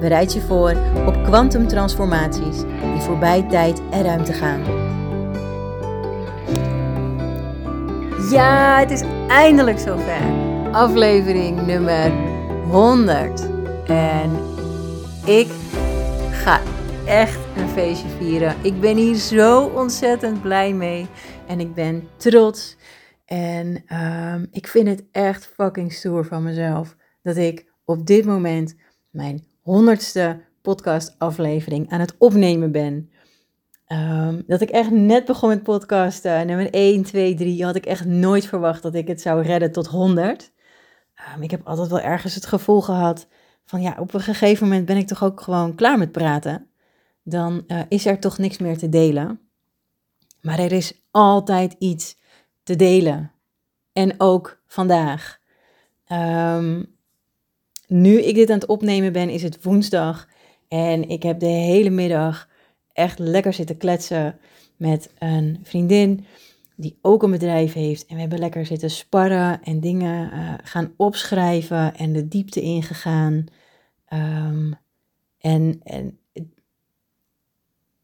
Bereid je voor op kwantumtransformaties die voorbij tijd en ruimte gaan. Ja, het is eindelijk zover. Aflevering nummer 100. En ik ga echt een feestje vieren. Ik ben hier zo ontzettend blij mee. En ik ben trots. En um, ik vind het echt fucking stoer van mezelf dat ik op dit moment mijn honderdste podcastaflevering aan het opnemen ben. Um, dat ik echt net begon met podcasten, nummer 1, 2, 3, had ik echt nooit verwacht dat ik het zou redden tot 100. Um, ehm, ik heb altijd wel ergens het gevoel gehad van ja, op een gegeven moment ben ik toch ook gewoon klaar met praten. Dan uh, is er toch niks meer te delen. Maar er is altijd iets te delen. En ook vandaag. Um, nu ik dit aan het opnemen ben, is het woensdag. En ik heb de hele middag echt lekker zitten kletsen met een vriendin die ook een bedrijf heeft. En we hebben lekker zitten sparren en dingen uh, gaan opschrijven en de diepte ingegaan. Um, en, en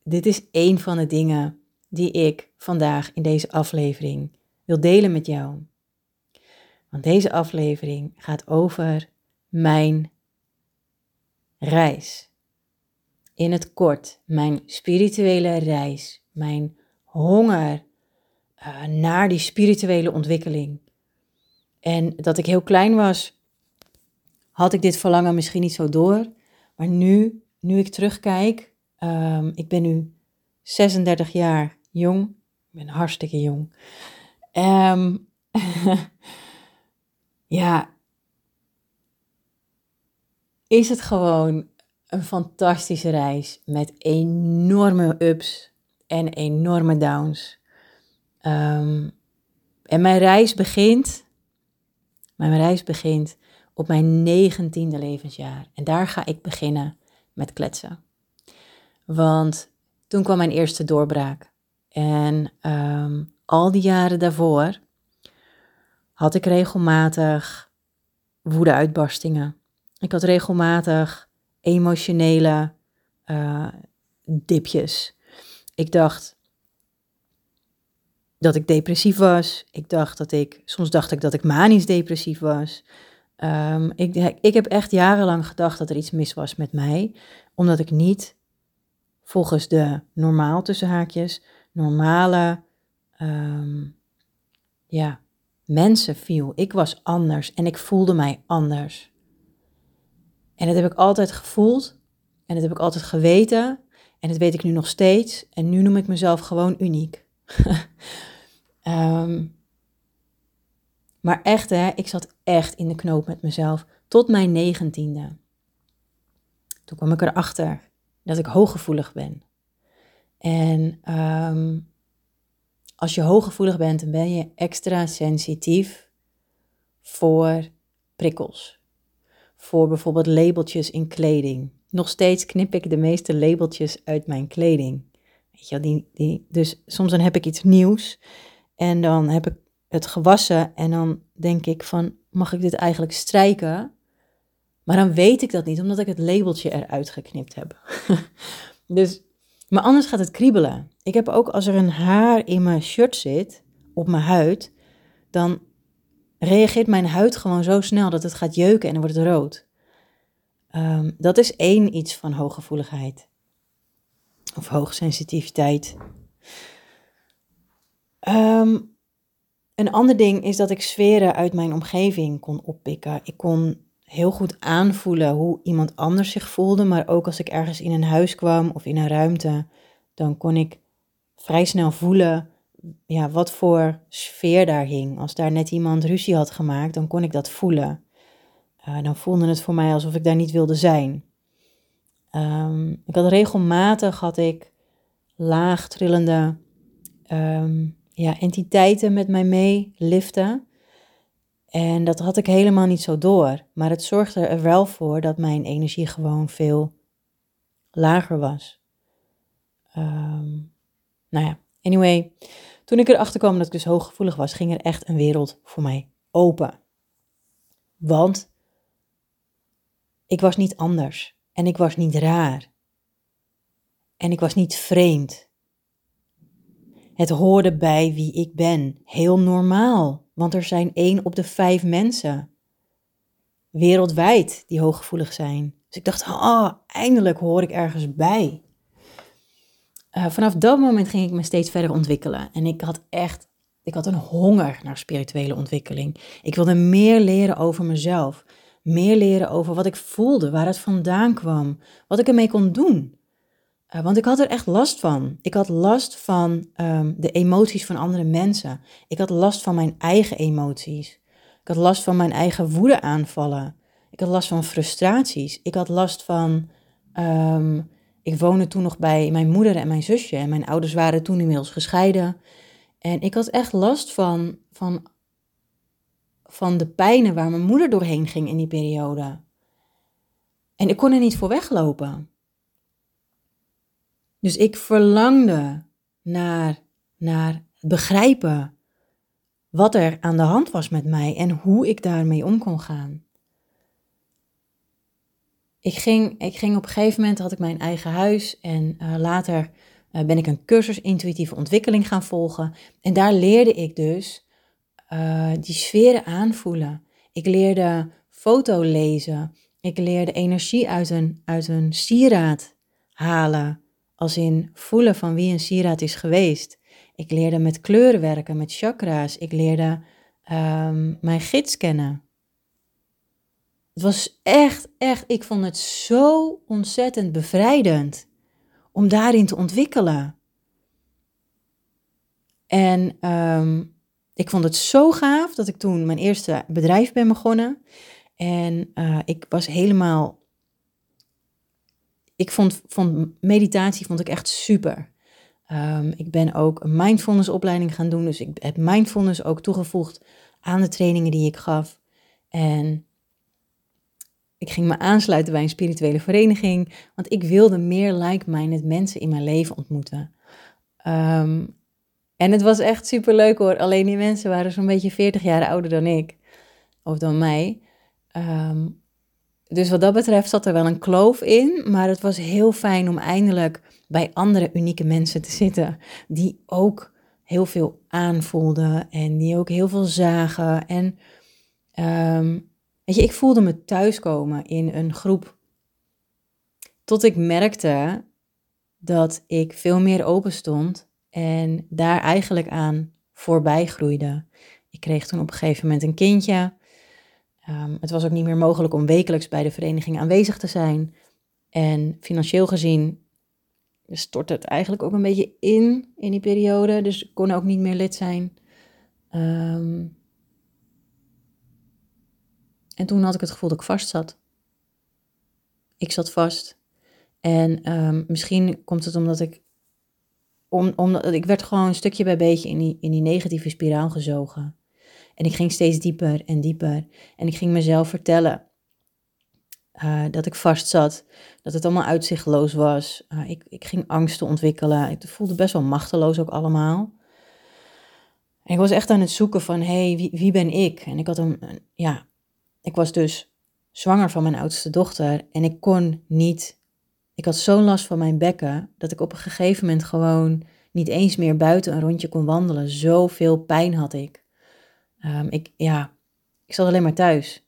dit is een van de dingen die ik vandaag in deze aflevering wil delen met jou. Want deze aflevering gaat over mijn reis. In het kort, mijn spirituele reis, mijn honger uh, naar die spirituele ontwikkeling. En dat ik heel klein was, had ik dit verlangen misschien niet zo door. Maar nu, nu ik terugkijk, um, ik ben nu 36 jaar jong. Ik ben hartstikke jong. Um, ja, is het gewoon een fantastische reis met enorme ups en enorme downs. Um, en mijn reis begint, mijn reis begint op mijn negentiende levensjaar. En daar ga ik beginnen met kletsen. Want toen kwam mijn eerste doorbraak. En um, al die jaren daarvoor had ik regelmatig woede-uitbarstingen. Ik had regelmatig emotionele uh, dipjes. Ik dacht dat ik depressief was. Ik dacht dat ik, soms dacht ik dat ik manisch depressief was. Um, ik, ik heb echt jarenlang gedacht dat er iets mis was met mij, omdat ik niet volgens de normaal tussen haakjes, normale um, ja, mensen viel. Ik was anders en ik voelde mij anders. En dat heb ik altijd gevoeld en dat heb ik altijd geweten en dat weet ik nu nog steeds. En nu noem ik mezelf gewoon uniek. um, maar echt, hè, ik zat echt in de knoop met mezelf tot mijn negentiende. Toen kwam ik erachter dat ik hooggevoelig ben. En um, als je hooggevoelig bent, dan ben je extra sensitief voor prikkels voor bijvoorbeeld labeltjes in kleding. Nog steeds knip ik de meeste labeltjes uit mijn kleding. Weet je, die, die, dus soms dan heb ik iets nieuws en dan heb ik het gewassen en dan denk ik van, mag ik dit eigenlijk strijken? Maar dan weet ik dat niet, omdat ik het labeltje eruit geknipt heb. dus, maar anders gaat het kriebelen. Ik heb ook als er een haar in mijn shirt zit, op mijn huid, dan reageert mijn huid gewoon zo snel dat het gaat jeuken en dan wordt het rood. Um, dat is één iets van hooggevoeligheid. Of hoogsensitiviteit. Um, een ander ding is dat ik sferen uit mijn omgeving kon oppikken. Ik kon heel goed aanvoelen hoe iemand anders zich voelde, maar ook als ik ergens in een huis kwam of in een ruimte, dan kon ik vrij snel voelen ja, wat voor sfeer daar hing. Als daar net iemand ruzie had gemaakt, dan kon ik dat voelen. Uh, dan voelde het voor mij alsof ik daar niet wilde zijn. Ehm, ik had regelmatig had ik laag trillende ehm, ja, entiteiten met mij mee liften. En dat had ik helemaal niet zo door. Maar het zorgde er wel voor dat mijn energie gewoon veel lager was. Um, nou ja, anyway. Toen ik erachter kwam dat ik dus hooggevoelig was, ging er echt een wereld voor mij open. Want ik was niet anders. En ik was niet raar. En ik was niet vreemd. Het hoorde bij wie ik ben. Heel normaal, want er zijn één op de vijf mensen wereldwijd die hooggevoelig zijn. Dus ik dacht, oh, eindelijk hoor ik ergens bij. Uh, vanaf dat moment ging ik me steeds verder ontwikkelen. En ik had echt, ik had een honger naar spirituele ontwikkeling. Ik wilde meer leren over mezelf. Meer leren over wat ik voelde, waar het vandaan kwam, wat ik ermee kon doen. Uh, want ik had er echt last van. Ik had last van um, de emoties van andere mensen. Ik had last van mijn eigen emoties. Ik had last van mijn eigen woedeaanvallen. Ik had last van frustraties. Ik had last van um, ik woonde toen nog bij mijn moeder en mijn zusje. En mijn ouders waren toen inmiddels gescheiden. En ik had echt last van, van, van de pijnen waar mijn moeder doorheen ging in die periode. En ik kon er niet voor weglopen. Dus ik verlangde naar, naar begrijpen wat er aan de hand was met mij en hoe ik daarmee om kon gaan ik ging, ik ging op een gegeven moment, had ik mijn eigen huis en uh, later uh, ben ik een cursus intuïtieve ontwikkeling gaan volgen. En daar leerde ik dus uh, die sferen aanvoelen. Ik leerde foto lezen. Ik leerde energie uit een, uit een sieraad halen. Als in voelen van wie een sieraad is geweest. Ik leerde met kleuren werken, met chakra's. Ik leerde um, mijn gids kennen. Het was echt, echt, ik vond het zo ontzettend bevrijdend om daarin te ontwikkelen. En ehm, ik vond het zo gaaf dat ik toen mijn eerste bedrijf ben begonnen. En uh, ik was helemaal. Ik vond, vond meditatie vond ik echt super. Um, ik ben ook een mindfulness opleiding gaan doen. Dus ik heb mindfulness ook toegevoegd aan de trainingen die ik gaf. En ik ging me aansluiten bij een spirituele vereniging, want ik wilde meer like-minded mensen in mijn leven ontmoeten. Um, en het was echt super leuk hoor. Alleen die mensen waren zo'n beetje 40 jaar ouder dan ik, of dan mij. Um, dus wat dat betreft zat er wel een kloof in, maar het was heel fijn om eindelijk bij andere unieke mensen te zitten die ook heel veel aanvoelden en die ook heel veel zagen. En um, Weet je, ik voelde me thuiskomen in een groep. Tot ik merkte dat ik veel meer open stond en daar eigenlijk aan voorbij groeide. Ik kreeg toen op een gegeven moment een kindje. Um, het was ook niet meer mogelijk om wekelijks bij de vereniging aanwezig te zijn. En financieel gezien stortte het eigenlijk ook een beetje in in die periode. Dus ik kon ook niet meer lid zijn. Um, en toen had ik het gevoel dat ik vast zat. Ik zat vast. En um, misschien komt het omdat ik. Om, omdat ik werd gewoon een stukje bij beetje in die, in die negatieve spiraal gezogen. En ik ging steeds dieper en dieper. En ik ging mezelf vertellen uh, dat ik vast zat. Dat het allemaal uitzichtloos was. Uh, ik, ik ging angsten ontwikkelen. Ik voelde best wel machteloos ook allemaal. Ik was echt aan het zoeken van, hé, hey, wie, wie ben ik? En ik had een, ja, ik was dus zwanger van mijn oudste dochter en ik kon niet. Ik had zo'n last van mijn bekken dat ik op een gegeven moment gewoon niet eens meer buiten een rondje kon wandelen. Zoveel pijn had ik. Um, ik, ja, ik zat alleen maar thuis.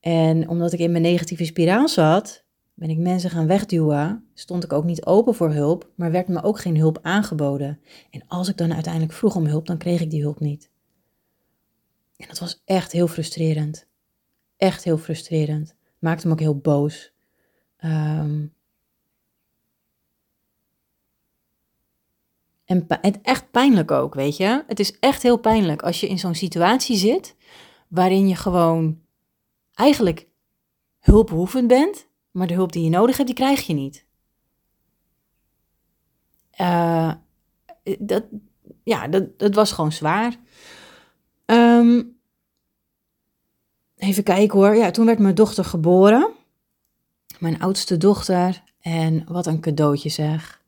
En omdat ik in mijn negatieve spiraal zat, ben ik mensen gaan wegduwen. Stond ik ook niet open voor hulp, maar werd me ook geen hulp aangeboden. En als ik dan uiteindelijk vroeg om hulp, dan kreeg ik die hulp niet. En dat was echt heel frustrerend echt heel frustrerend. Maakte me ook heel boos. Um, en het echt pijnlijk ook, weet je. Het is echt heel pijnlijk als je in zo'n situatie zit waarin je gewoon eigenlijk hulpbehoevend bent, maar de hulp die je nodig hebt, die krijg je niet. Uh, dat, ja, dat, dat was gewoon zwaar. Ehm, even kijken hoor. Ja, toen werd mijn dochter geboren. Mijn oudste dochter. En wat een cadeautje zeg.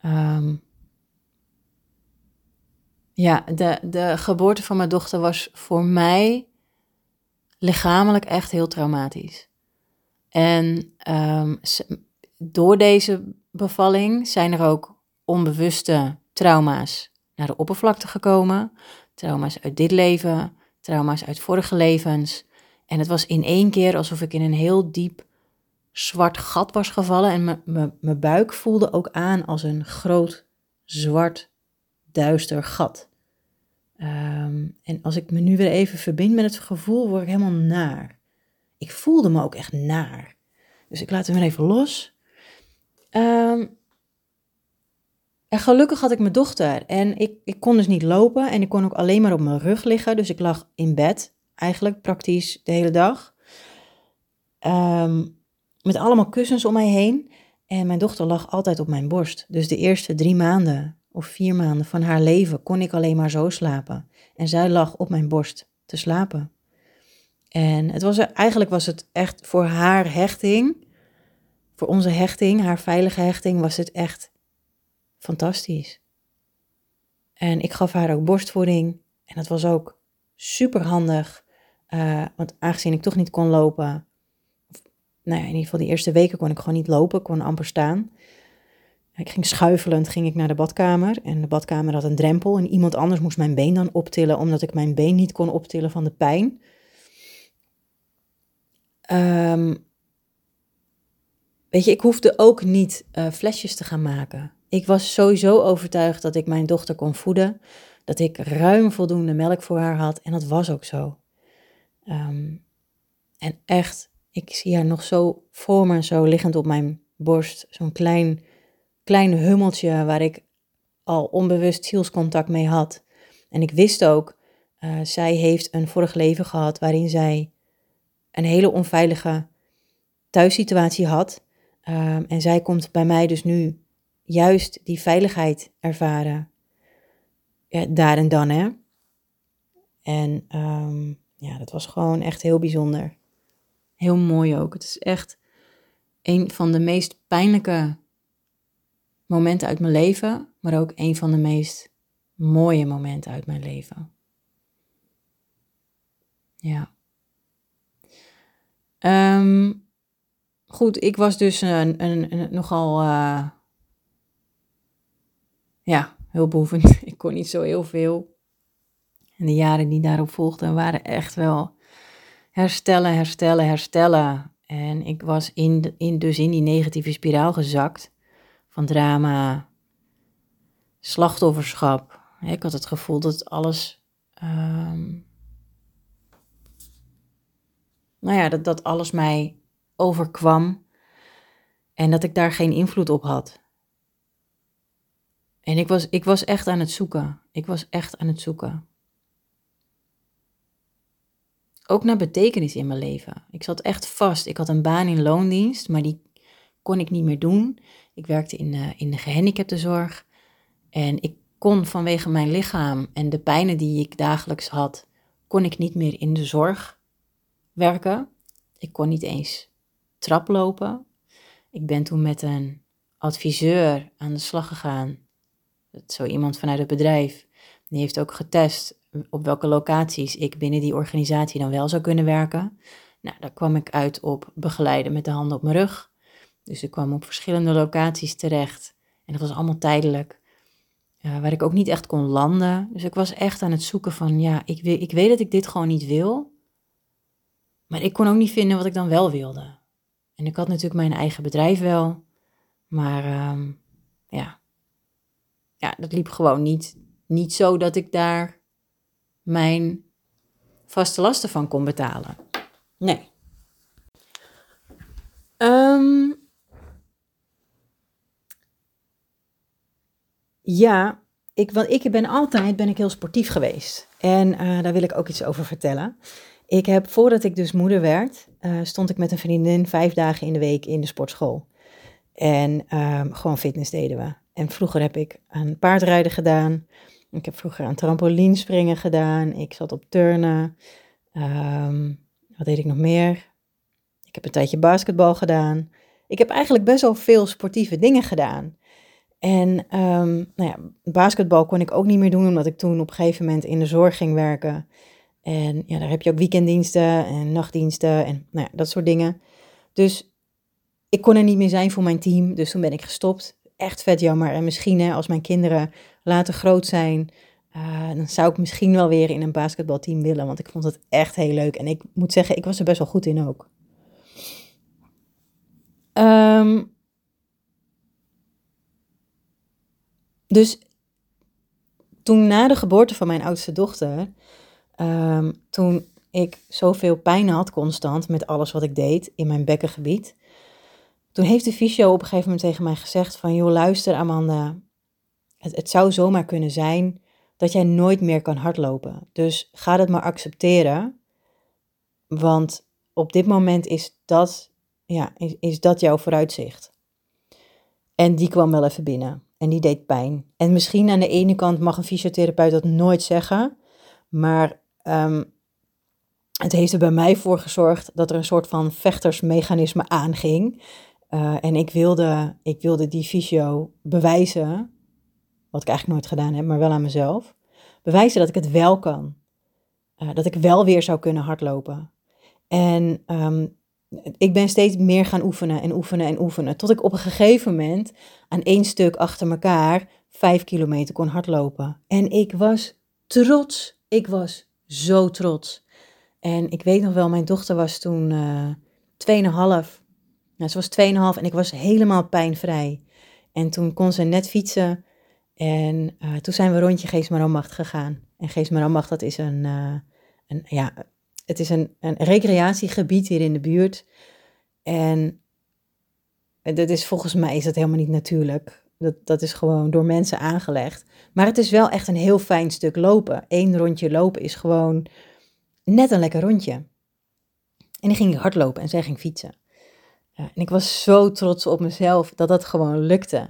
Ehm, ja, de, de geboorte van mijn dochter was voor mij lichamelijk echt heel traumatisch. En ehm, door deze bevalling zijn er ook onbewuste trauma's naar de oppervlakte gekomen. Trauma's uit dit leven, trauma's uit vorige levens. En het was in één keer alsof ik in een heel diep zwart gat was gevallen. En mijn buik voelde ook aan als een groot, zwart, duister gat. Ehm, en als ik me nu weer even verbind met het gevoel, word ik helemaal naar. Ik voelde me ook echt naar. Dus ik laat hem weer even los. Um, en gelukkig had ik mijn dochter en ik, ik kon dus niet lopen en ik kon ook alleen maar op mijn rug liggen. Dus ik lag in bed, eigenlijk praktisch de hele dag. Ehm, met allemaal kussens om mij heen. En mijn dochter lag altijd op mijn borst. Dus de eerste drie maanden of vier maanden van haar leven kon ik alleen maar zo slapen. En zij lag op mijn borst te slapen. En het was, eigenlijk was het echt voor haar hechting, voor onze hechting, haar veilige hechting, was het echt fantastisch. En ik gaf haar ook borstvoeding. En dat was ook super handig. Uh, want aangezien ik toch niet kon lopen. Of, nou ja, in ieder geval die eerste weken kon ik gewoon niet lopen. Kon amper staan. Ik ging schuifelend ging ik naar de badkamer. En de badkamer had een drempel. En iemand anders moest mijn been dan optillen. Omdat ik mijn been niet kon optillen van de pijn. Um, weet je, ik hoefde ook niet uh, flesjes te gaan maken. Ik was sowieso overtuigd dat ik mijn dochter kon voeden, dat ik ruim voldoende melk voor haar had en dat was ook zo. Ehm, en echt, ik zie haar nog zo voor me, zo liggend op mijn borst, zo'n klein, klein hummeltje waar ik al onbewust zielscontact mee had. En ik wist ook, uh, zij heeft een vorig leven gehad waarin zij een hele onveilige thuissituatie had. Um, en zij komt bij mij dus nu juist die veiligheid ervaren. Ja, daar en dan, hè. En um, ja, dat was gewoon echt heel bijzonder. Heel mooi ook. Het is echt een van de meest pijnlijke momenten uit mijn leven, maar ook een van de meest mooie momenten uit mijn leven. Ja. Um, goed, ik was dus een, een, nogal uh, ja, hulpbehoevend. Ik kon niet zo heel veel. En de jaren die daarop volgden waren echt wel herstellen, herstellen, herstellen. En ik was in, in, dus in die negatieve spiraal gezakt van drama, slachtofferschap. Ik had het gevoel dat alles. Um, nou ja, dat, dat alles mij overkwam en dat ik daar geen invloed op had. En ik was, ik was echt aan het zoeken. Ik was echt aan het zoeken. Ook naar betekenis in mijn leven. Ik zat echt vast. Ik had een baan in loondienst, maar die kon ik niet meer doen. Ik werkte in de, in de gehandicaptenzorg. En ik kon vanwege mijn lichaam en de pijnen die ik dagelijks had, kon ik niet meer in de zorg werken. Ik kon niet eens traplopen. Ik ben toen met een adviseur aan de slag gegaan zo iemand vanuit het bedrijf, die heeft ook getest op welke locaties ik binnen die organisatie dan wel zou kunnen werken. Nou, daar kwam ik uit op begeleiden met de handen op mijn rug. Dus ik kwam op verschillende locaties terecht. En dat was allemaal tijdelijk. Uh, waar ik ook niet echt kon landen. Dus ik was echt aan het zoeken van, ja, ik, weet, ik weet dat ik dit gewoon niet wil. Maar ik kon ook niet vinden wat ik dan wel wilde. En ik had natuurlijk mijn eigen bedrijf wel. Maar um, ja, ja, dat liep gewoon niet, niet zo dat ik daar mijn vaste lasten van kon betalen. Nee. Um, ja, ik, want ik ben altijd ben ik heel sportief geweest. En uh, daar wil ik ook iets over vertellen. Ik heb, voordat ik dus moeder werd, uh, stond ik met een vriendin vijf dagen in de week in de sportschool. En um, gewoon fitness deden we. En vroeger heb ik aan paardrijden gedaan. Ik heb vroeger aan trampolinespringen gedaan. Ik zat op turnen. Um, wat deed ik nog meer? Ik heb een tijdje basketbal gedaan. Ik heb eigenlijk best wel veel sportieve dingen gedaan. En um, nou ja, basketbal kon ik ook niet meer doen, omdat ik toen op een gegeven moment in de zorg ging werken. En ja, daar heb je ook weekenddiensten en nachtdiensten en nou ja, dat soort dingen. Dus ik kon er niet meer zijn voor mijn team, dus toen ben ik gestopt. Echt vet jammer. En misschien hè, als mijn kinderen later groot zijn, uh, dan zou ik misschien wel weer in een basketbalteam willen, want ik vond het echt heel leuk. En ik moet zeggen, ik was er best wel goed in ook. Um, dus toen na de geboorte van mijn oudste dochter, um, toen ik zoveel pijn had constant met alles wat ik deed in mijn bekkengebied, toen heeft de fysio op een gegeven moment tegen mij gezegd van, joh luister Amanda, het, het zou zomaar kunnen zijn dat jij nooit meer kan hardlopen. Dus ga dat maar accepteren, want op dit moment is dat, ja, is, dat jouw vooruitzicht. En die kwam wel even binnen. En die deed pijn. En misschien aan de ene kant mag een fysiotherapeut dat nooit zeggen. Maar um, het heeft er bij mij voor gezorgd dat er een soort van vechtersmechanisme aanging. Uh, en ik wilde, ik wilde die fysio bewijzen, wat ik eigenlijk nooit gedaan heb, maar wel aan mezelf. Bewijzen dat ik het wel kan. Uh, dat ik wel weer zou kunnen hardlopen. En um, ik ben steeds meer gaan oefenen en oefenen en oefenen. Tot ik op een gegeven moment aan één stuk achter elkaar vijf kilometer kon hardlopen. En ik was trots. Ik was zo trots. En ik weet nog wel, mijn dochter was toen uh, 2,5. Nou, ze was 2,5 en ik was helemaal pijnvrij. En toen kon ze net fietsen. En uh, toen zijn we rondje Geesmarammacht gegaan. En Geesmarammacht, dat is een, uh, een, ja, het is een, een recreatiegebied hier in de buurt. En dat is volgens mij is dat helemaal niet natuurlijk. Dat, dat is gewoon door mensen aangelegd. Maar het is wel echt een heel fijn stuk lopen. Eén rondje lopen is gewoon net een lekker rondje. En ik ging hardlopen en zij ging fietsen. En ik was zo trots op mezelf dat dat gewoon lukte.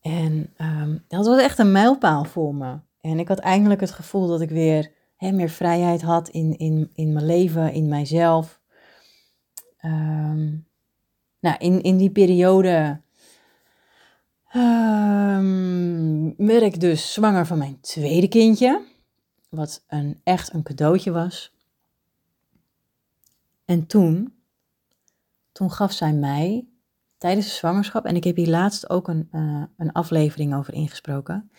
En um, dat was echt een mijlpaal voor me. En ik had eindelijk het gevoel dat ik weer hè, meer vrijheid had in, in, in mijn leven, in mijzelf. Um, nou, in, in die periode um, werd ik dus zwanger van mijn tweede kindje. Wat een, echt een cadeautje was. En toen, toen gaf zij mij tijdens de zwangerschap, en ik heb hier laatst ook een, uh, een aflevering over ingesproken.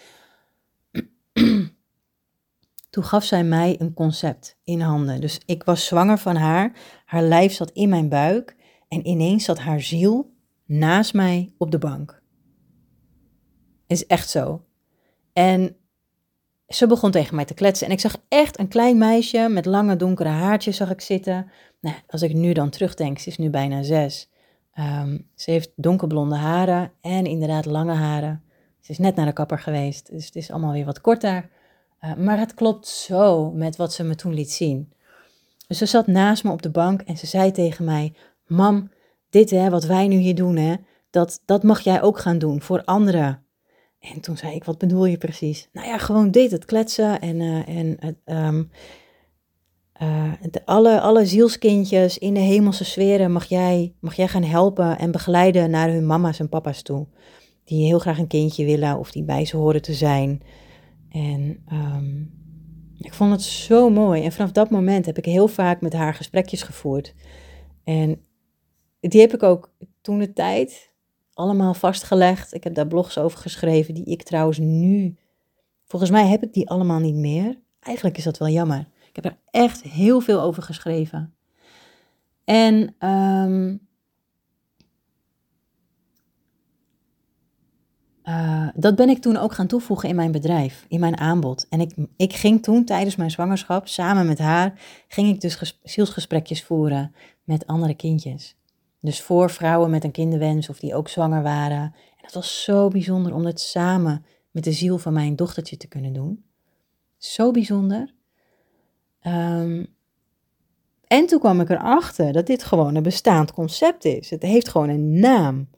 Toen gaf zij mij een concept in handen. Dus ik was zwanger van haar. Haar lijf zat in mijn buik. En ineens zat haar ziel naast mij op de bank. Is echt zo. En ze begon tegen mij te kletsen. En ik zag echt een klein meisje met lange donkere haartjes zag ik zitten. Nou, als ik nu dan terugdenk, ze is nu bijna zes. Um, ze heeft donkerblonde haren en inderdaad lange haren. Ze is net naar de kapper geweest, dus het is allemaal weer wat korter. Uh, maar het klopt zo met wat ze me toen liet zien. Dus ze zat naast me op de bank en ze zei tegen mij: Mam, dit hè, wat wij nu hier doen, hè, dat, dat mag jij ook gaan doen voor anderen. En toen zei ik: Wat bedoel je precies? Nou ja, gewoon dit, het kletsen en, uh, en uh, de, alle, alle zielskindjes in de hemelse sferen mag jij, mag jij gaan helpen en begeleiden naar hun mama's en papa's toe. Die heel graag een kindje willen of die bij ze horen te zijn. En um, ik vond het zo mooi. En vanaf dat moment heb ik heel vaak met haar gesprekjes gevoerd. En die heb ik ook toen de tijd allemaal vastgelegd. Ik heb daar blogs over geschreven, die ik trouwens nu. Volgens mij heb ik die allemaal niet meer. Eigenlijk is dat wel jammer. Ik heb er echt heel veel over geschreven. En um, Uh, dat ben ik toen ook gaan toevoegen in mijn bedrijf, in mijn aanbod. En ik, ik ging toen tijdens mijn zwangerschap, samen met haar, ging ik dus zielsgesprekjes voeren met andere kindjes. Dus voor vrouwen met een kinderwens of die ook zwanger waren. En dat was zo bijzonder om het samen met de ziel van mijn dochtertje te kunnen doen. Zo bijzonder. Um, En toen kwam ik erachter dat dit gewoon een bestaand concept is. Het heeft gewoon een naam.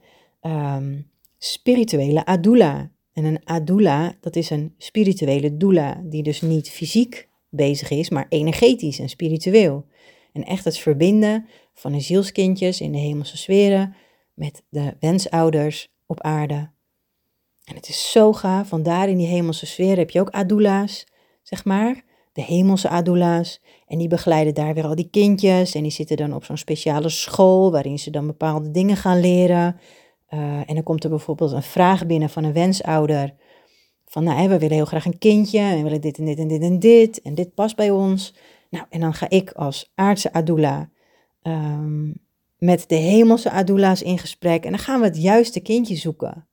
Ehm, spirituele adula. En een adula, dat is een spirituele doula, die dus niet fysiek bezig is, maar energetisch en spiritueel. En echt het verbinden van de zielskindjes in de hemelse sferen met de wensouders op aarde. En het is zo gaaf, want daar in die hemelse sfeer heb je ook adula's, zeg maar. De hemelse adula's. En die begeleiden daar weer al die kindjes. En die zitten dan op zo'n speciale school waarin ze dan bepaalde dingen gaan leren. Uh, en dan komt er bijvoorbeeld een vraag binnen van een wensouder. Van nou, we willen heel graag een kindje en we willen dit en dit en dit en dit. En dit past bij ons. Nou, en dan ga ik als aardse adula um, met de hemelse adula's in gesprek. En dan gaan we het juiste kindje zoeken.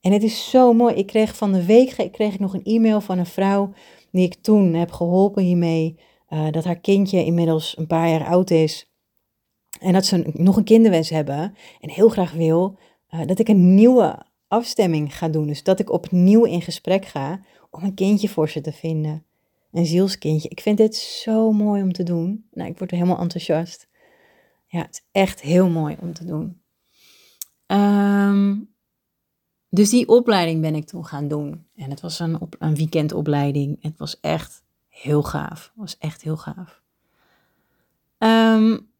En het is zo mooi. Ik kreeg van de week kreeg ik nog een e-mail van een vrouw die ik toen heb geholpen hiermee. Uh, dat haar kindje inmiddels een paar jaar oud is. En dat ze nog een kinderwens hebben. En heel graag wil uh, dat ik een nieuwe afstemming ga doen. Dus dat ik opnieuw in gesprek ga om een kindje voor ze te vinden. Een zielskindje. Ik vind dit zo mooi om te doen. Nou, ik word helemaal enthousiast. Ja, het is echt heel mooi om te doen. Um, dus die opleiding ben ik toen gaan doen. En het was een, op, een weekendopleiding. Het was echt heel gaaf. Het was echt heel gaaf. Um,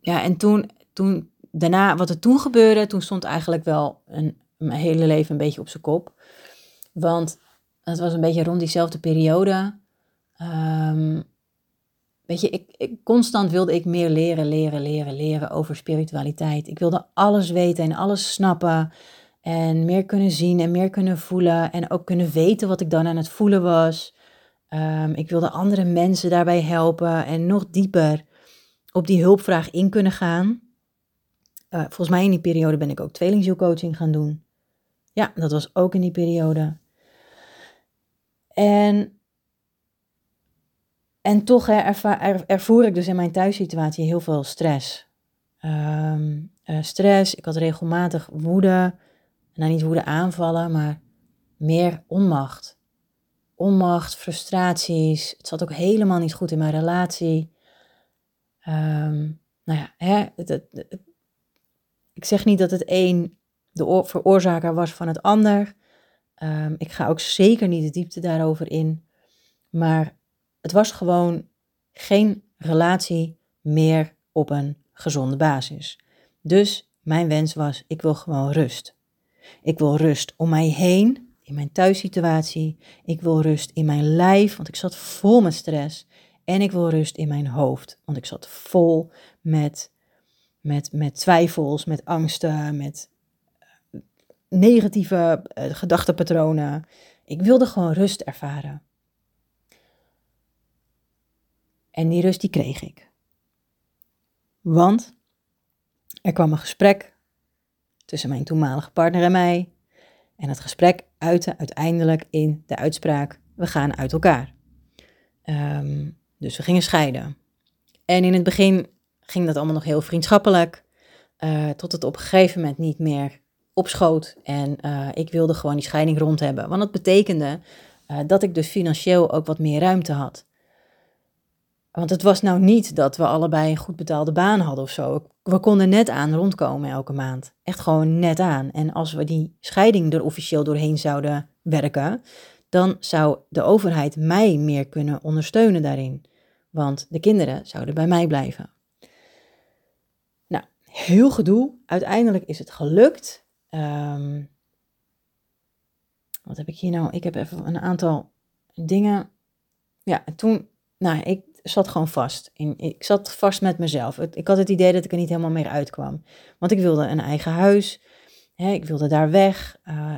ja, en toen, toen, daarna, wat er toen gebeurde, toen stond eigenlijk wel een, mijn hele leven een beetje op zijn kop. Want het was een beetje rond diezelfde periode. Um, weet je, ik, ik, constant wilde ik meer leren, leren, leren, leren over spiritualiteit. Ik wilde alles weten en alles snappen. En meer kunnen zien en meer kunnen voelen. En ook kunnen weten wat ik dan aan het voelen was. Um, ik wilde andere mensen daarbij helpen en nog dieper op die hulpvraag in kunnen gaan. Uh, volgens mij in die periode ben ik ook tweelingzielcoaching gaan doen. Ja, dat was ook in die periode. En, en toch ervoer ik dus in mijn thuissituatie heel veel stress. Um, uh, stress, ik had regelmatig woede. Nou, niet woede aanvallen, maar meer onmacht. Onmacht, frustraties. Het zat ook helemaal niet goed in mijn relatie. Um, nou ja, hè, het, ik zeg niet dat het een de veroorzaker was van het ander. Um, ik ga ook zeker niet de diepte daarover in. Maar het was gewoon geen relatie meer op een gezonde basis. Dus mijn wens was: ik wil gewoon rust. Ik wil rust om mij heen, in mijn thuissituatie. Ik wil rust in mijn lijf, want ik zat vol met stress. En ik wil rust in mijn hoofd, want ik zat vol met, met, met twijfels, met angsten, met negatieve uh, gedachtenpatronen. Ik wilde gewoon rust ervaren. En die rust die kreeg ik. Want er kwam een gesprek tussen mijn toenmalige partner en mij. En het gesprek uitte uiteindelijk in de uitspraak: we gaan uit elkaar. Um, dus we gingen scheiden. En in het begin ging dat allemaal nog heel vriendschappelijk, uh, tot het op een gegeven moment niet meer opschoot. En uh, ik wilde gewoon die scheiding rond hebben. Want dat betekende uh, dat ik dus financieel ook wat meer ruimte had. Want het was nou niet dat we allebei een goed betaalde baan hadden of zo. We konden net aan rondkomen elke maand. Echt gewoon net aan. En als we die scheiding er officieel doorheen zouden werken, dan zou de overheid mij meer kunnen ondersteunen daarin. Want de kinderen zouden bij mij blijven. Nou, heel gedoe. Uiteindelijk is het gelukt. Um, wat heb ik hier nou? Ik heb even een aantal dingen. Ja, toen, nou, ik zat gewoon vast. Ik zat vast met mezelf. Ik had het idee dat ik er niet helemaal meer uitkwam. Want ik wilde een eigen huis. Hè, ik wilde daar weg. Uh,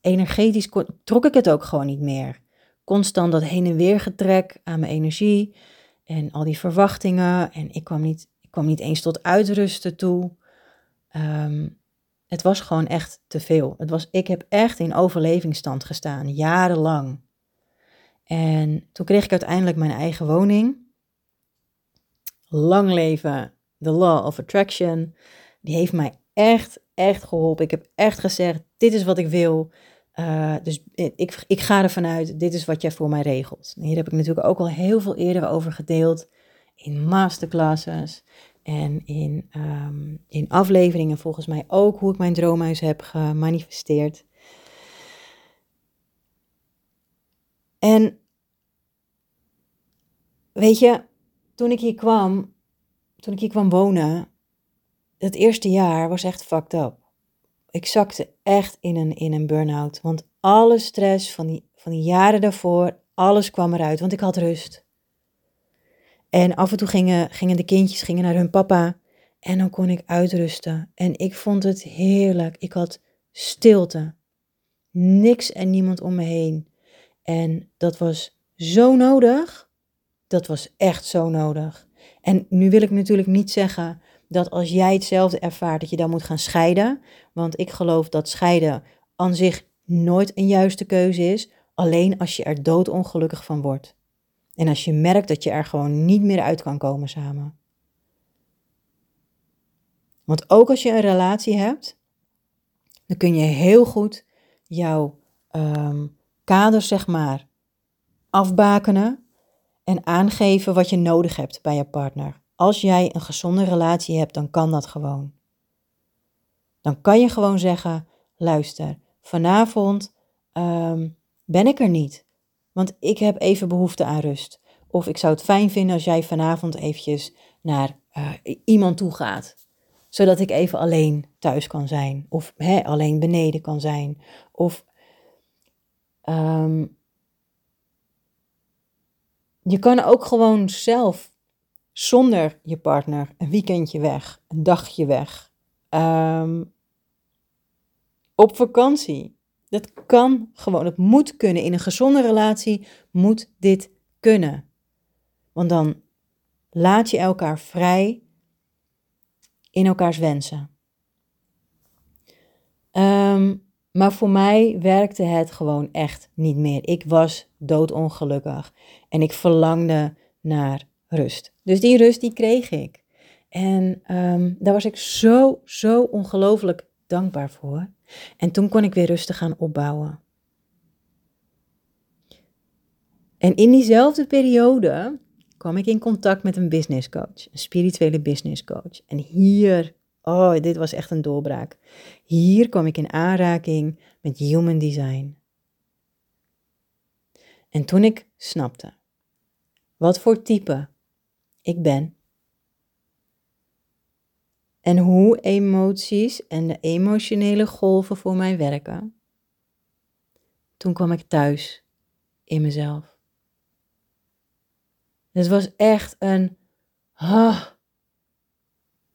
energetisch trok ik het ook gewoon niet meer. Constant dat heen en weer getrek aan mijn energie. En al die verwachtingen. En ik kwam niet, ik kwam niet eens tot uitrusten toe. Um, het was gewoon echt te veel. Het was, ik heb echt in overlevingsstand gestaan, jarenlang. En toen kreeg ik uiteindelijk mijn eigen woning. Lang leven The Law of Attraction. Die heeft mij echt, echt geholpen. Ik heb echt gezegd: dit is wat ik wil. Uh, dus ik, ik ga ervan uit, dit is wat jij voor mij regelt. Hier heb ik natuurlijk ook al heel veel eerder over gedeeld in masterclasses en in, um, in afleveringen volgens mij ook hoe ik mijn droomhuis heb gemanifesteerd. En weet je, toen ik hier kwam, toen ik hier kwam wonen, het eerste jaar was echt fucked up. Ik zakte echt in een, in een burn-out. Want alle stress van die, van die jaren daarvoor, alles kwam eruit. Want ik had rust. En af en toe gingen, gingen de kindjes gingen naar hun papa. En dan kon ik uitrusten. En ik vond het heerlijk. Ik had stilte. Niks en niemand om me heen. En dat was zo nodig. Dat was echt zo nodig. En nu wil ik natuurlijk niet zeggen dat als jij hetzelfde ervaart, dat je dan moet gaan scheiden. Want ik geloof dat scheiden aan zich nooit een juiste keuze is. Alleen als je er doodongelukkig van wordt. En als je merkt dat je er gewoon niet meer uit kan komen samen. Want ook als je een relatie hebt, dan kun je heel goed jouw um, kader, zeg maar, afbakenen en aangeven wat je nodig hebt bij je partner. Als jij een gezonde relatie hebt, dan kan dat gewoon. Dan kan je gewoon zeggen: luister, vanavond ehm, ben ik er niet, want ik heb even behoefte aan rust. Of ik zou het fijn vinden als jij vanavond eventjes naar uh, iemand toe gaat, zodat ik even alleen thuis kan zijn, of hè, alleen beneden kan zijn, of um, je kan ook gewoon zelf zonder je partner een weekendje weg, een dagje weg, um, op vakantie. Dat kan gewoon, het moet kunnen. In een gezonde relatie moet dit kunnen. Want dan laat je elkaar vrij in elkaars wensen. Um, maar voor mij werkte het gewoon echt niet meer. Ik was doodongelukkig en ik verlangde naar rust. Dus die rust die kreeg ik. En um, daar was ik zo, zo ongelooflijk dankbaar voor. En toen kon ik weer rustig gaan opbouwen. En in diezelfde periode kwam ik in contact met een business coach, een spirituele business coach. En hier, oh, dit was echt een doorbraak. Hier kwam ik in aanraking met human design. En toen ik snapte wat voor type ik ben. En hoe emoties en de emotionele golven voor mij werken. Toen kwam ik thuis in mezelf. Het was echt een. Ah,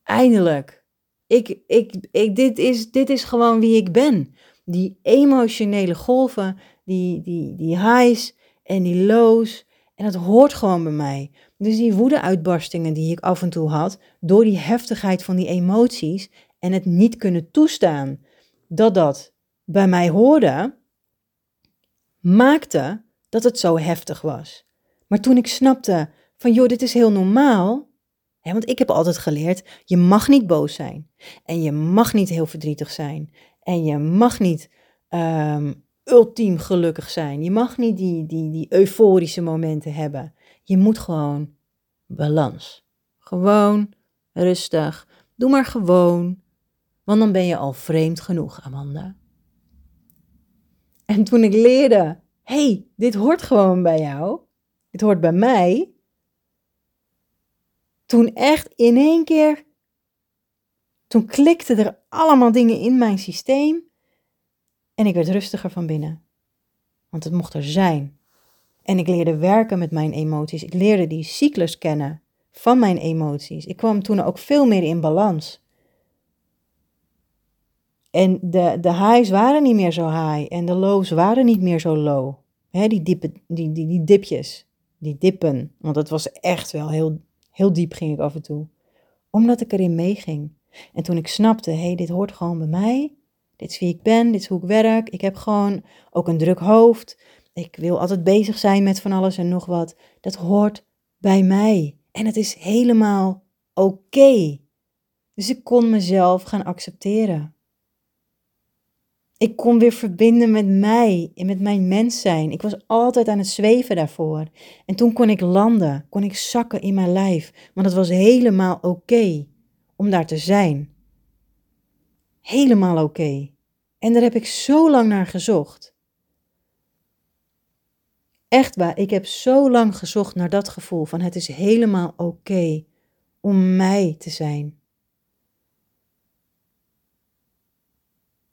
eindelijk. Ik, ik, ik, dit, is, dit is gewoon wie ik ben. Die emotionele golven, die, die, die highs en die lows. En dat hoort gewoon bij mij. Dus die woedeuitbarstingen die ik af en toe had, door die heftigheid van die emoties en het niet kunnen toestaan dat dat bij mij hoorde, maakte dat het zo heftig was. Maar toen ik snapte van joh, dit is heel normaal, hè, want ik heb altijd geleerd, je mag niet boos zijn en je mag niet heel verdrietig zijn en je mag niet um, ultiem gelukkig zijn. Je mag niet die, die, die euforische momenten hebben. Je moet gewoon balans. Gewoon rustig. Doe maar gewoon. Want dan ben je al vreemd genoeg, Amanda. En toen ik leerde, hey, dit hoort gewoon bij jou. Dit hoort bij mij. Toen echt in één keer, toen klikten er allemaal dingen in mijn systeem. En ik werd rustiger van binnen. Want het mocht er zijn. En ik leerde werken met mijn emoties. Ik leerde die cyclus kennen van mijn emoties. Ik kwam toen ook veel meer in balans. En de, de highs waren niet meer zo high en de lows waren niet meer zo low. He, die, diepe, die, die, die dipjes, die dippen. Want het was echt wel heel, heel diep ging ik af en toe. Omdat ik erin meeging. En toen ik snapte, hé, hey, dit hoort gewoon bij mij. Dit is wie ik ben, dit is hoe ik werk. Ik heb gewoon ook een druk hoofd. Ik wil altijd bezig zijn met van alles en nog wat. Dat hoort bij mij. En het is helemaal oké. Dus ik kon mezelf gaan accepteren. Ik kon weer verbinden met mij en met mijn mens zijn. Ik was altijd aan het zweven daarvoor. En toen kon ik landen, kon ik zakken in mijn lijf. Want het was helemaal oké om daar te zijn. Helemaal oké. En daar heb ik zo lang naar gezocht. Echt waar, ik heb zo lang gezocht naar dat gevoel van het is helemaal oké om mij te zijn.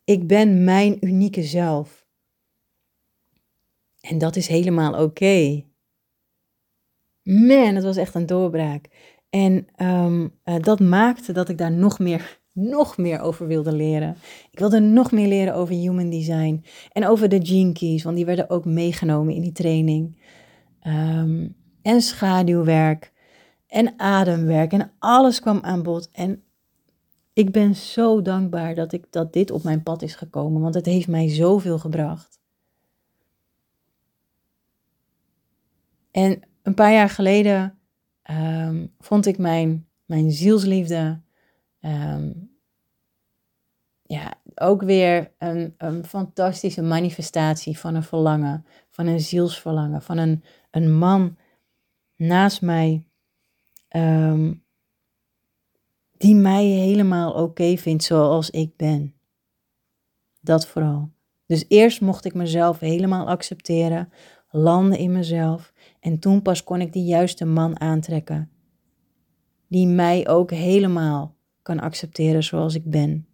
Ik ben mijn unieke zelf. En dat is helemaal oké. Man, het was echt een doorbraak. En um, uh, dat maakte dat ik daar nog meer, nog meer over wilde leren. Ik wilde nog meer leren over human design en over de gene want die werden ook meegenomen in die training. Um, en schaduwwerk en ademwerk en alles kwam aan bod. En ik ben zo dankbaar dat, ik, dat dit op mijn pad is gekomen, want het heeft mij zoveel gebracht. En een paar jaar geleden um, vond ik mijn, mijn zielsliefde um, ja, ook weer een, een fantastische manifestatie van een verlangen, van een zielsverlangen, van een, een man naast mij. Um, die mij helemaal oké vindt zoals ik ben. Dat vooral. Dus eerst mocht ik mezelf helemaal accepteren, landen in mezelf en toen pas kon ik die juiste man aantrekken. Die mij ook helemaal kan accepteren zoals ik ben.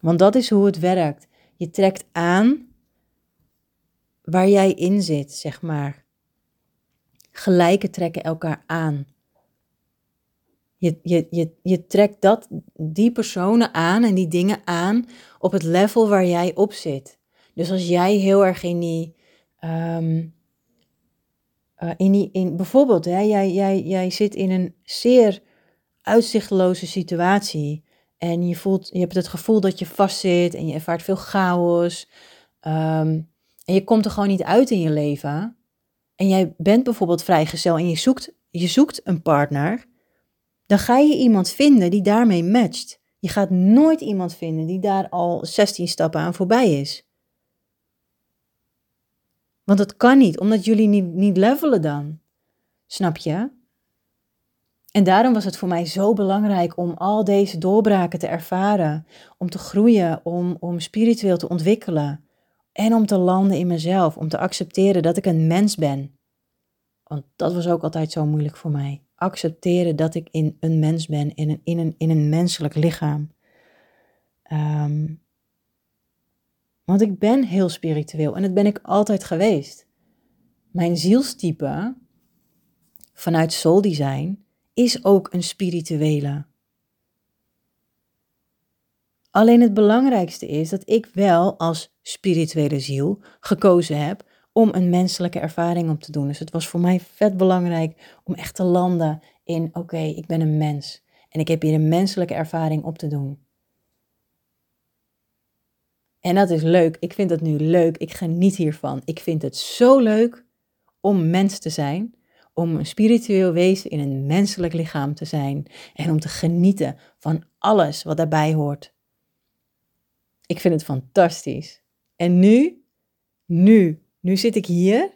Want dat is hoe het werkt. Je trekt aan waar jij in zit, zeg maar. Gelijken trekken elkaar aan. Je, je, je, je trekt dat, die personen aan en die dingen aan op het level waar jij op zit. Dus als jij heel erg in die. Um, uh, in die in, bijvoorbeeld, hè, jij, jij, jij zit in een zeer uitzichtloze situatie. En je, voelt, je hebt het gevoel dat je vastzit en je ervaart veel chaos. Um, en je komt er gewoon niet uit in je leven. En jij bent bijvoorbeeld vrijgezel en je zoekt, je zoekt een partner dan ga je iemand vinden die daarmee matcht. Je gaat nooit iemand vinden die daar al 16 stappen aan voorbij is. Want dat kan niet, omdat jullie niet, niet levelen dan. Snap je? En daarom was het voor mij zo belangrijk om al deze doorbraken te ervaren, om te groeien, om, om spiritueel te ontwikkelen en om te landen in mezelf, om te accepteren dat ik een mens ben. Want dat was ook altijd zo moeilijk voor mij accepteren dat ik in een mens ben, in een, in een, in een menselijk lichaam. Um, want ik ben heel spiritueel en dat ben ik altijd geweest. Mijn zielstype vanuit soul design is ook een spirituele. Alleen het belangrijkste is dat ik wel als spirituele ziel gekozen heb om een menselijke ervaring op te doen. Dus het was voor mij vet belangrijk om echt te landen in: oké, ik ben een mens en ik heb hier een menselijke ervaring op te doen. En dat is leuk. Ik vind het nu leuk. Ik geniet hiervan. Ik vind het zo leuk om mens te zijn, om een spiritueel wezen in een menselijk lichaam te zijn en om te genieten van alles wat daarbij hoort. Ik vind het fantastisch. En nu, nu nu zit ik hier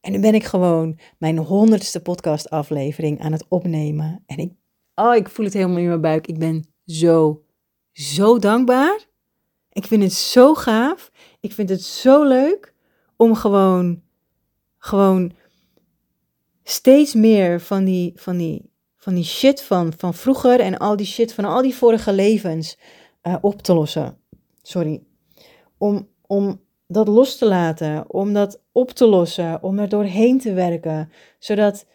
en nu ben ik gewoon mijn honderdste podcastaflevering aan het opnemen. En ik, oh, ik voel het helemaal in mijn buik. Ik ben zo, zo dankbaar. Ik vind het zo gaaf. Ik vind het zo leuk om gewoon, gewoon steeds meer van die, van die, van die shit van, van vroeger en al die shit van al die vorige levens uh, op te lossen. Sorry. Om, om dat los te laten, om dat op te lossen, om er doorheen te werken, zodat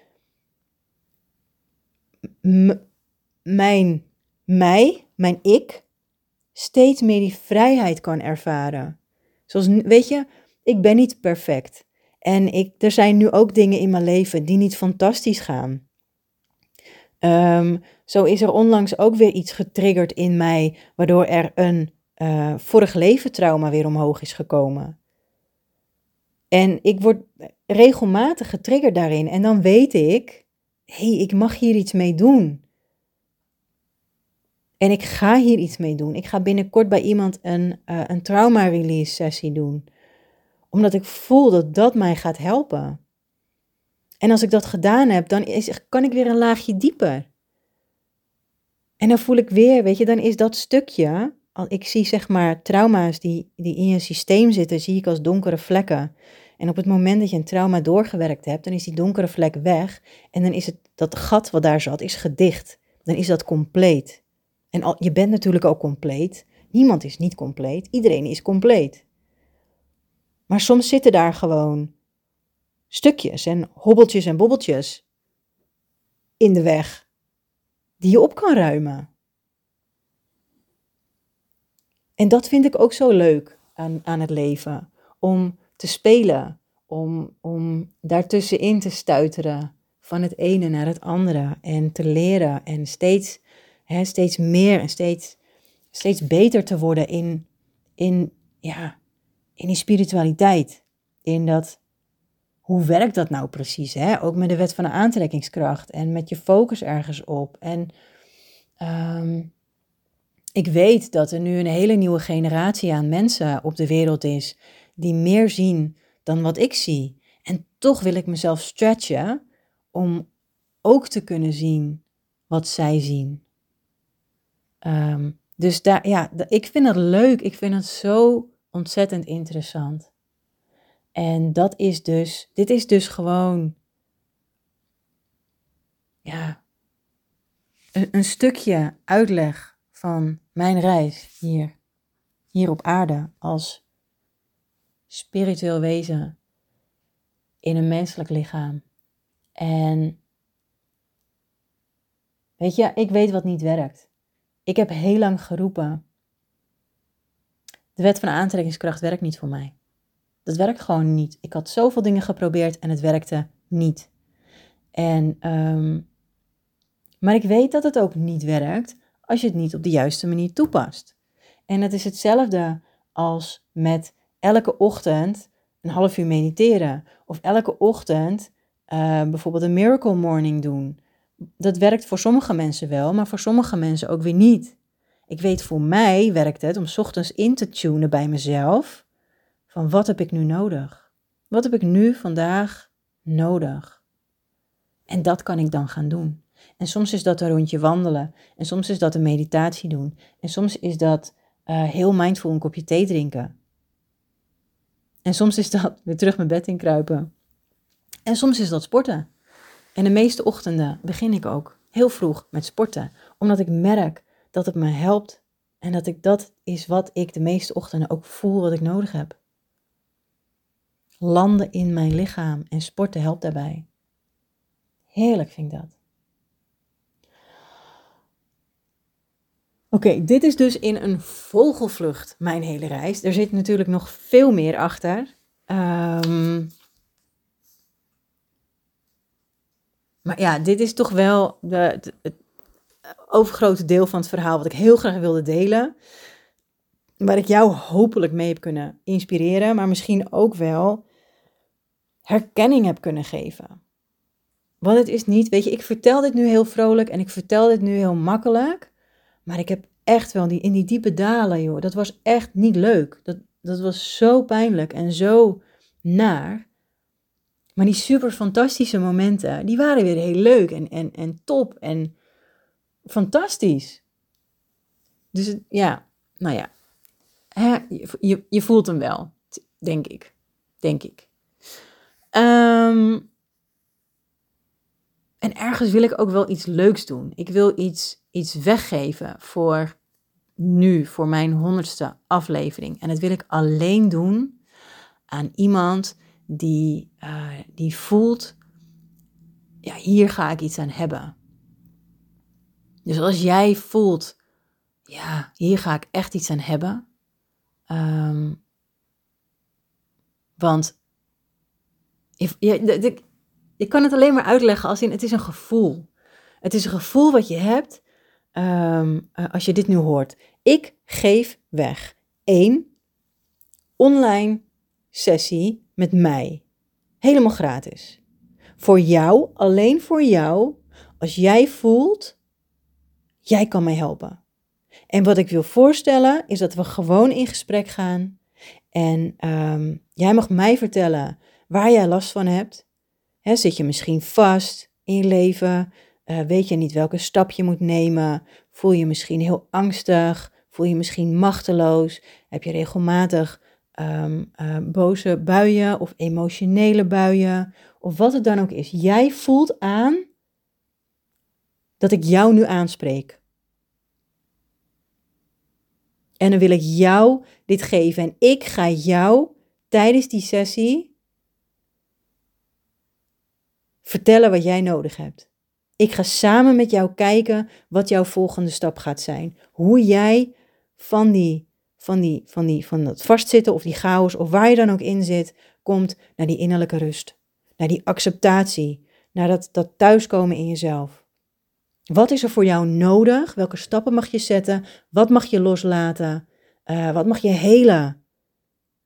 mijn mij, mijn ik, steeds meer die vrijheid kan ervaren. Zoals, weet je, ik ben niet perfect. En ik, er zijn nu ook dingen in mijn leven die niet fantastisch gaan. Um, zo is er onlangs ook weer iets getriggerd in mij, waardoor er een uh, vorig leven trauma weer omhoog is gekomen. En ik word regelmatig getriggerd daarin. En dan weet ik, hé, hey, ik mag hier iets mee doen. En ik ga hier iets mee doen. Ik ga binnenkort bij iemand een, uh, een trauma release sessie doen. Omdat ik voel dat dat mij gaat helpen. En als ik dat gedaan heb, dan is, kan ik weer een laagje dieper. En dan voel ik weer, weet je, dan is dat stukje, ik zie zeg maar trauma's die, die in je systeem zitten, zie ik als donkere vlekken. En op het moment dat je een trauma doorgewerkt hebt, dan is die donkere vlek weg. En dan is het, dat gat wat daar zat, is gedicht. Dan is dat compleet. En al, je bent natuurlijk ook compleet. Niemand is niet compleet. Iedereen is compleet. Maar soms zitten daar gewoon stukjes en hobbeltjes en bobbeltjes in de weg die je op kan ruimen. En dat vind ik ook zo leuk aan, aan het leven. Om te spelen, om, om daartussenin te stuiteren van het ene naar het andere en te leren en steeds, hè, steeds meer en steeds, steeds beter te worden in, in, ja, in die spiritualiteit. In dat, hoe werkt dat nou precies? Hè? Ook met de wet van de aantrekkingskracht en met je focus ergens op. En ehm, ik weet dat er nu een hele nieuwe generatie aan mensen op de wereld is die meer zien dan wat ik zie. En toch wil ik mezelf stretchen om ook te kunnen zien wat zij zien. Ehm, dus daar, ja, ik vind het leuk. Ik vind het zo ontzettend interessant. En dat is dus, dit is dus gewoon, ja, een, stukje uitleg van mijn reis hier, hier op aarde als spiritueel wezen in een menselijk lichaam. En weet je, ik weet wat niet werkt. Ik heb heel lang geroepen. De wet van aantrekkingskracht werkt niet voor mij. Dat werkt gewoon niet. Ik had zoveel dingen geprobeerd en het werkte niet. En, um, maar ik weet dat het ook niet werkt als je het niet op de juiste manier toepast. En het is hetzelfde als met elke ochtend een half uur mediteren. Of elke ochtend uh, bijvoorbeeld een miracle morning doen. Dat werkt voor sommige mensen wel, maar voor sommige mensen ook weer niet. Ik weet voor mij werkt het om ochtends in te tunen bij mezelf. Van wat heb ik nu nodig? Wat heb ik nu vandaag nodig? En dat kan ik dan gaan doen. En soms is dat een rondje wandelen. En soms is dat een meditatie doen. En soms is dat uh, heel mindful een kopje thee drinken. En soms is dat weer terug mijn bed in kruipen. En soms is dat sporten. En de meeste ochtenden begin ik ook heel vroeg met sporten, omdat ik merk dat het me helpt en dat ik dat is wat ik de meeste ochtenden ook voel wat ik nodig heb. Landen in mijn lichaam en sporten helpt daarbij. Heerlijk vind ik dat. Oké, dit is dus in een vogelvlucht mijn hele reis. Er zit natuurlijk nog veel meer achter. Um, maar ja, dit is toch wel de, het overgrote deel van het verhaal wat ik heel graag wilde delen. Waar ik jou hopelijk mee heb kunnen inspireren, maar misschien ook wel herkenning heb kunnen geven. Want het is niet, weet je, ik vertel dit nu heel vrolijk en ik vertel dit nu heel makkelijk. Maar ik heb echt wel die, in die diepe dalen, joh. Dat was echt niet leuk. Dat, dat was zo pijnlijk en zo naar. Maar die super fantastische momenten, die waren weer heel leuk en, en, en top en fantastisch. Dus ja, nou ja, hè, je, je voelt hem wel, denk ik. Denk ik. Um, en ergens wil ik ook wel iets leuks doen. Ik wil iets, iets weggeven voor nu, voor mijn honderdste aflevering. En dat wil ik alleen doen aan iemand die, uh, die voelt, ja, hier ga ik iets aan hebben. Dus als jij voelt, ja, hier ga ik echt iets aan hebben. Um, want if, kan het alleen maar uitleggen als in het is een gevoel. Het is een gevoel wat je hebt ehm, eh, als je dit nu hoort. Ik geef weg één online sessie met mij. Helemaal gratis. Voor jou, alleen voor jou, als jij voelt, jij kan mij helpen. En wat ik wil voorstellen is dat we gewoon in gesprek gaan. En ehm, jij mag mij vertellen waar jij last van hebt. zit je misschien vast in je leven? Uh, weet je niet welke stap je moet nemen? Voel je misschien heel angstig? Voel je misschien machteloos? Heb je regelmatig um, uh, boze buien of emotionele buien? Of wat het dan ook is. Jij voelt aan dat ik jou nu aanspreek. En dan wil ik jou dit geven. En ik ga jou tijdens die sessie vertellen wat jij nodig hebt. Ik ga samen met jou kijken wat jouw volgende stap gaat zijn. Hoe jij van die, van die, van die, van dat vastzitten of die chaos of waar je dan ook in zit, komt naar die innerlijke rust. Naar die acceptatie. Naar dat, dat thuiskomen in jezelf. Wat is er voor jou nodig? Welke stappen mag je zetten? Wat mag je loslaten? Uh, wat mag je helen?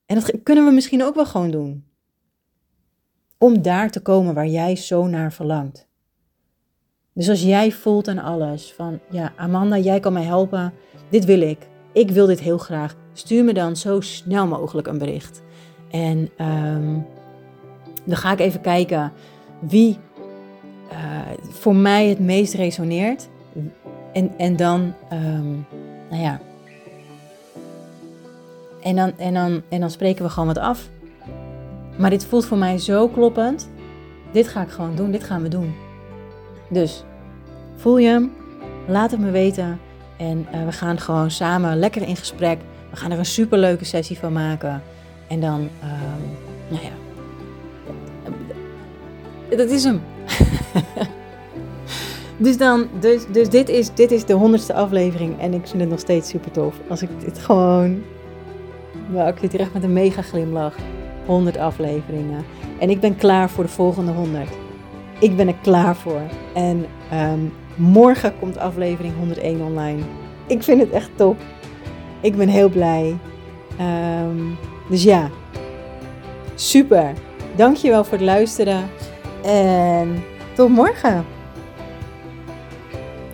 En dat kunnen we misschien ook wel gewoon doen. Om daar te komen waar jij zo naar verlangt. Dus als jij voelt aan alles van, ja, Amanda, jij kan mij helpen. Dit wil ik. Ik wil dit heel graag. Stuur me dan zo snel mogelijk een bericht. En um, dan ga ik even kijken wie uh, voor mij het meest resoneert. En, en dan, um, nou ja. En dan, en, dan, en dan spreken we gewoon wat af. Maar dit voelt voor mij zo kloppend. Dit ga ik gewoon doen, dit gaan we doen. Dus voel je hem? Laat het me weten. En uh, we gaan gewoon samen lekker in gesprek. We gaan er een superleuke sessie van maken. En dan, um, nou ja. Dat is hem. dus dan, dus, dus dit, is, dit is de honderdste aflevering en ik vind het nog steeds super tof. Als ik dit gewoon, nou, ik zit hier echt met een mega glimlach. 100 afleveringen. En ik ben klaar voor de volgende 100. Ik ben er klaar voor. En um, morgen komt aflevering 101 online. Ik vind het echt top. Ik ben heel blij. Um, dus ja, super. Dankjewel voor het luisteren. En tot morgen.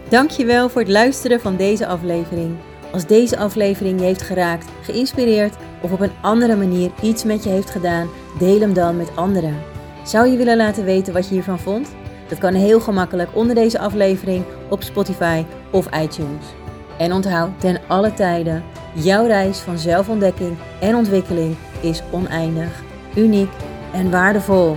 Dankjewel voor het luisteren van deze aflevering. Als deze aflevering je heeft geraakt, geïnspireerd of op een andere manier iets met je heeft gedaan, deel hem dan met anderen. Zou je willen laten weten wat je hiervan vond? Dat kan heel gemakkelijk onder deze aflevering op Spotify of iTunes. En onthoud ten alle tijden, jouw reis van zelfontdekking en ontwikkeling is oneindig, uniek en waardevol.